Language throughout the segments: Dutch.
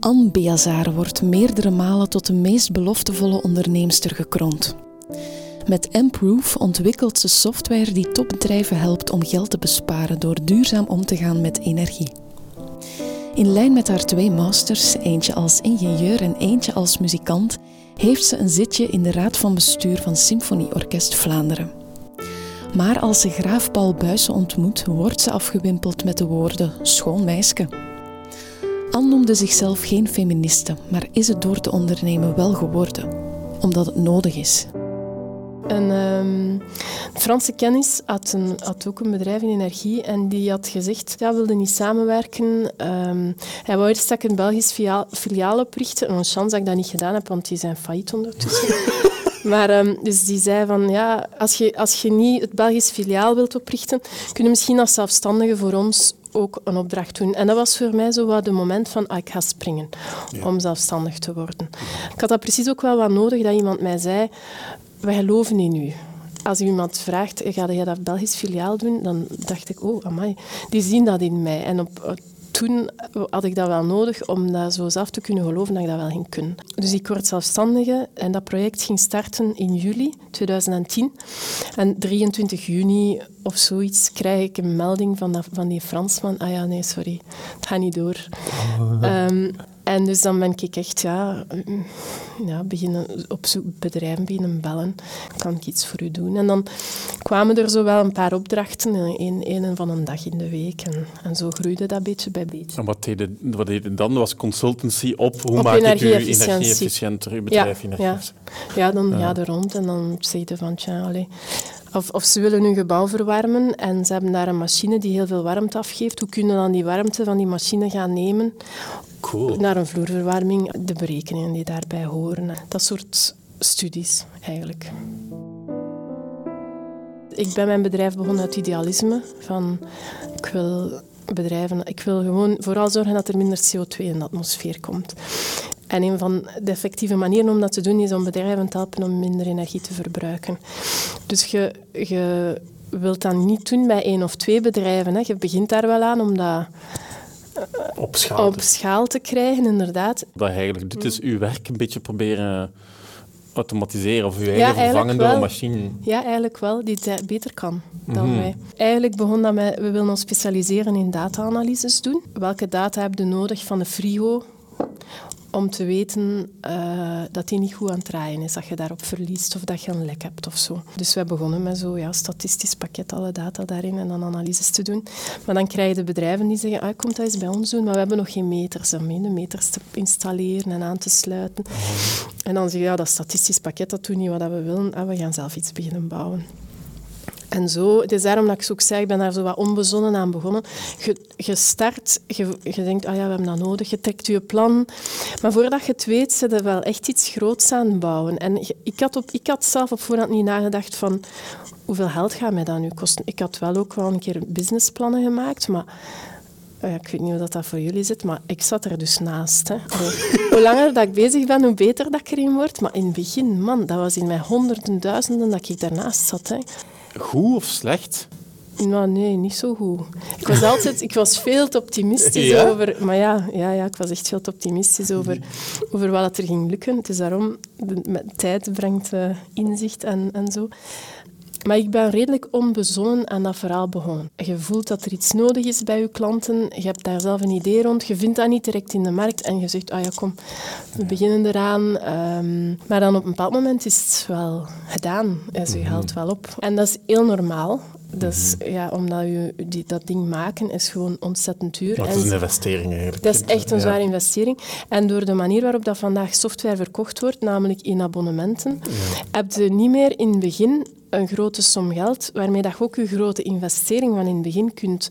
Anne wordt meerdere malen tot de meest beloftevolle onderneemster gekroond. Met Improve ontwikkelt ze software die topbedrijven helpt om geld te besparen door duurzaam om te gaan met energie. In lijn met haar twee masters, eentje als ingenieur en eentje als muzikant, heeft ze een zitje in de raad van bestuur van Symfonieorkest Vlaanderen. Maar als ze graaf Paul Buijsen ontmoet, wordt ze afgewimpeld met de woorden schoon meisje. Anne noemde zichzelf geen feministe, maar is het door te ondernemen wel geworden, omdat het nodig is. Een um, Franse kennis had, een, had, ook een bedrijf in energie en die had gezegd, ja, wilde niet samenwerken. Um, hij wou eerst een Belgisch filiaal, filiaal oprichten. Een chance dat ik dat niet gedaan heb, want die zijn failliet ondertussen. maar um, dus die zei van, ja, als je, als je niet het Belgisch filiaal wilt oprichten, kun je misschien als zelfstandige voor ons ook een opdracht doen. En dat was voor mij zo wat de moment van, ah, ik ga springen om zelfstandig te worden. Ik had dat precies ook wel wat nodig, dat iemand mij zei, wij geloven in u. Als iemand vraagt, ga je dat Belgisch filiaal doen? Dan dacht ik, oh, amai, die zien dat in mij. En op, toen had ik dat wel nodig om dat zo zelf te kunnen geloven dat ik dat wel ging kunnen. Dus ik word zelfstandige en dat project ging starten in juli 2010. En 23 juni of zoiets krijg ik een melding van, dat, van die Fransman. Ah ja, nee, sorry, het gaat niet door. Oh. Um, en dus dan ben ik echt ja, mm, ja, beginnen op zoek bedrijven beginnen bellen. Kan ik iets voor u doen? En dan kwamen er zo wel een paar opdrachten, één, één van een dag in de week. En, en zo groeide dat beetje bij beetje. En wat deed wat deed je dan? Was consultancy op hoe maak ik u energie-efficiënter, uw bedrijf ja, ja. ja, dan ja. ja, er rond en dan zeg je van, tja, allez, of, of, ze willen hun gebouw verwarmen en ze hebben daar een machine die heel veel warmte afgeeft. Hoe kunnen dan die warmte van die machine gaan nemen cool. naar een vloerverwarming? De berekeningen die daarbij horen. Dat soort studies eigenlijk. Ik ben mijn bedrijf begonnen uit idealisme. Van, ik wil bedrijven. Ik wil gewoon vooral zorgen dat er minder CO2 in de atmosfeer komt. En een van de effectieve manieren om dat te doen is om bedrijven te helpen om minder energie te verbruiken. Dus je, je wilt dat niet doen bij één of twee bedrijven. Hè. Je begint daar wel aan om dat op schaal, op schaal te krijgen, inderdaad. Dat eigenlijk, dit is uw werk een beetje proberen automatiseren of uw eigen vervangen door een machine. Ja, eigenlijk wel, die het beter kan dan mm wij. Eigenlijk begon dat met, we willen ons specialiseren in data-analyses doen. Welke data heb je nodig van de frigo om te weten uh, dat die niet goed aan het draaien is, dat je daarop verliest of dat je een lek hebt of zo. Dus wij begonnen met zo ja, statistisch pakket, alle data daarin en dan analyses te doen. Maar dan krijg je de bedrijven die zeggen, ah, komt dat eens bij ons doen, maar we hebben nog geen meters om de meters te installeren en aan te sluiten. En dan zeg je, ja, dat statistisch pakket, dat doet niet wat we willen, ah, we gaan zelf iets beginnen bouwen. En zo, het is daarom dat ik zo ook zeg, ik ben daar zo wat onbezonnen aan begonnen. Je, start, je, denkt, ah ja, we hebben dat nodig, je trekt je plan. Maar voordat je het weet, zit er wel echt iets groots aan bouwen. En ik had, op, ik had zelf op voorhand niet nagedacht van, hoeveel geld gaat mij dat nu kosten? Ik had wel ook wel een keer businessplannen gemaakt, maar oh ik weet niet hoe dat voor jullie zit, maar ik zat er dus naast. Hè. hoe langer dat ik bezig ben, hoe beter dat ik erin word. Maar in het begin, man, dat was in mijn honderden duizenden dat ik daarnaast zat. Hè goed of slecht? Nou, nee, niet zo goed. Ik was altijd, ik was veel te optimistisch over, maar ja, ja, ja, ik was echt veel te optimistisch over, over wat er ging lukken. Het is daarom, de, met tijd brengt uh, inzicht en, en zo. Maar ik ben redelijk onbezonnen aan dat verhaal begonnen. Je voelt dat er iets nodig is bij je klanten, je hebt daar zelf een idee rond, je vindt dat niet direct in de markt en je zegt, ah ja, kom, we beginnen eraan. Um, maar dan op een bepaald moment is het wel gedaan. Dus je haalt wel op. En dat is heel normaal. Dus ja, omdat je die, dat ding maken is gewoon ontzettend duur. Dat is een investering eigenlijk. Dat is echt een zware investering. En door de manier waarop dat vandaag software verkocht wordt, namelijk in abonnementen, heb je niet meer in het begin een grote som geld, waarmee dat je ook je grote investering van in het begin kunt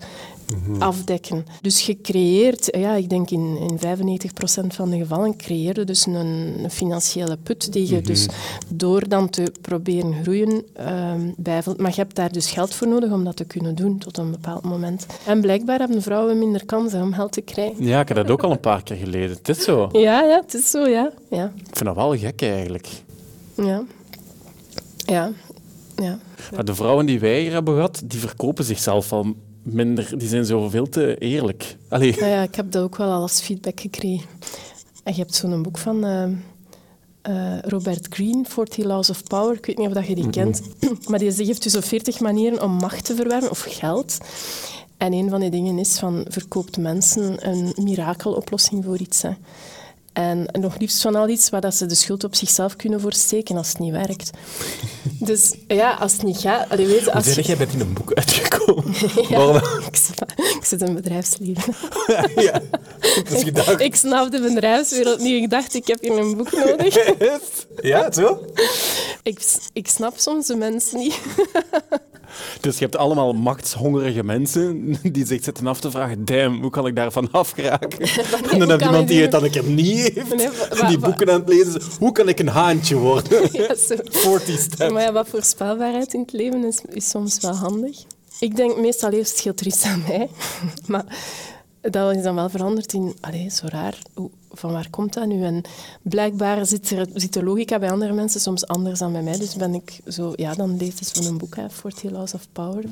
mhm. afdekken. Dus je creëert, ja, ik denk in, in 95% van de gevallen, creëerde dus een, een, financiële put die je mhm. dus door dan te proberen groeien uh, bijvult. Maar je hebt daar dus geld voor nodig om dat te kunnen doen tot een bepaald moment. En blijkbaar hebben vrouwen minder kansen om geld te krijgen. Ja, ik heb dat ook al een paar keer geleden. Het is zo. Ja, ja, het is zo, ja. ja. Ik vind dat wel gek eigenlijk. Ja. Ja, ja. Maar de vrouwen die wij hier hebben gehad, die verkopen zichzelf al minder, die zijn zoveel te eerlijk. Allee. Ja, ja, ik heb dat ook wel al als feedback gekregen. En je hebt zo'n boek van uh, uh, Robert Greene, 40 Laws of Power. Ik weet niet of je die kent, maar die geeft dus op 40 manieren om macht te verwerven of geld. En een van die dingen is van verkoopt mensen een mirakeloplossing voor iets. Hè. En nog liefst van al iets waar dat ze de schuld op zichzelf kunnen voorsteken als het niet werkt. Dus ja, als het niet gaat... Allee, weet, als zeg jij bent in een boek uitgekomen? ja, ik, ik, zit in bedrijfsleven. ja, dus ik, ik snap de bedrijfswereld niet. Ik dacht, ik heb hier een boek nodig. ja, zo? Ik, ik snap soms de mensen niet. Dus je hebt allemaal machtshongerige mensen die zich zitten af te vragen, damn, hoe kan ik daarvan afgeraken? en dan heb je iemand die het dan ik heb niet heeft, die boeken aan het lezen hoe kan ik een haantje worden? ja, 40 steps. Maar ja, wat voorspelbaarheid in het leven is, is soms wel handig. Ik denk meestal eerst scheelt er iets aan mij. maar dat is dan wel veranderd in, allee, zo raar, van waar komt dat nu? En blijkbaar zit, er, zit de logica bij andere mensen soms anders dan bij mij. Dus ben ik zo, ja, dan lees ik zo'n boek, hè, 40 Laws of Power.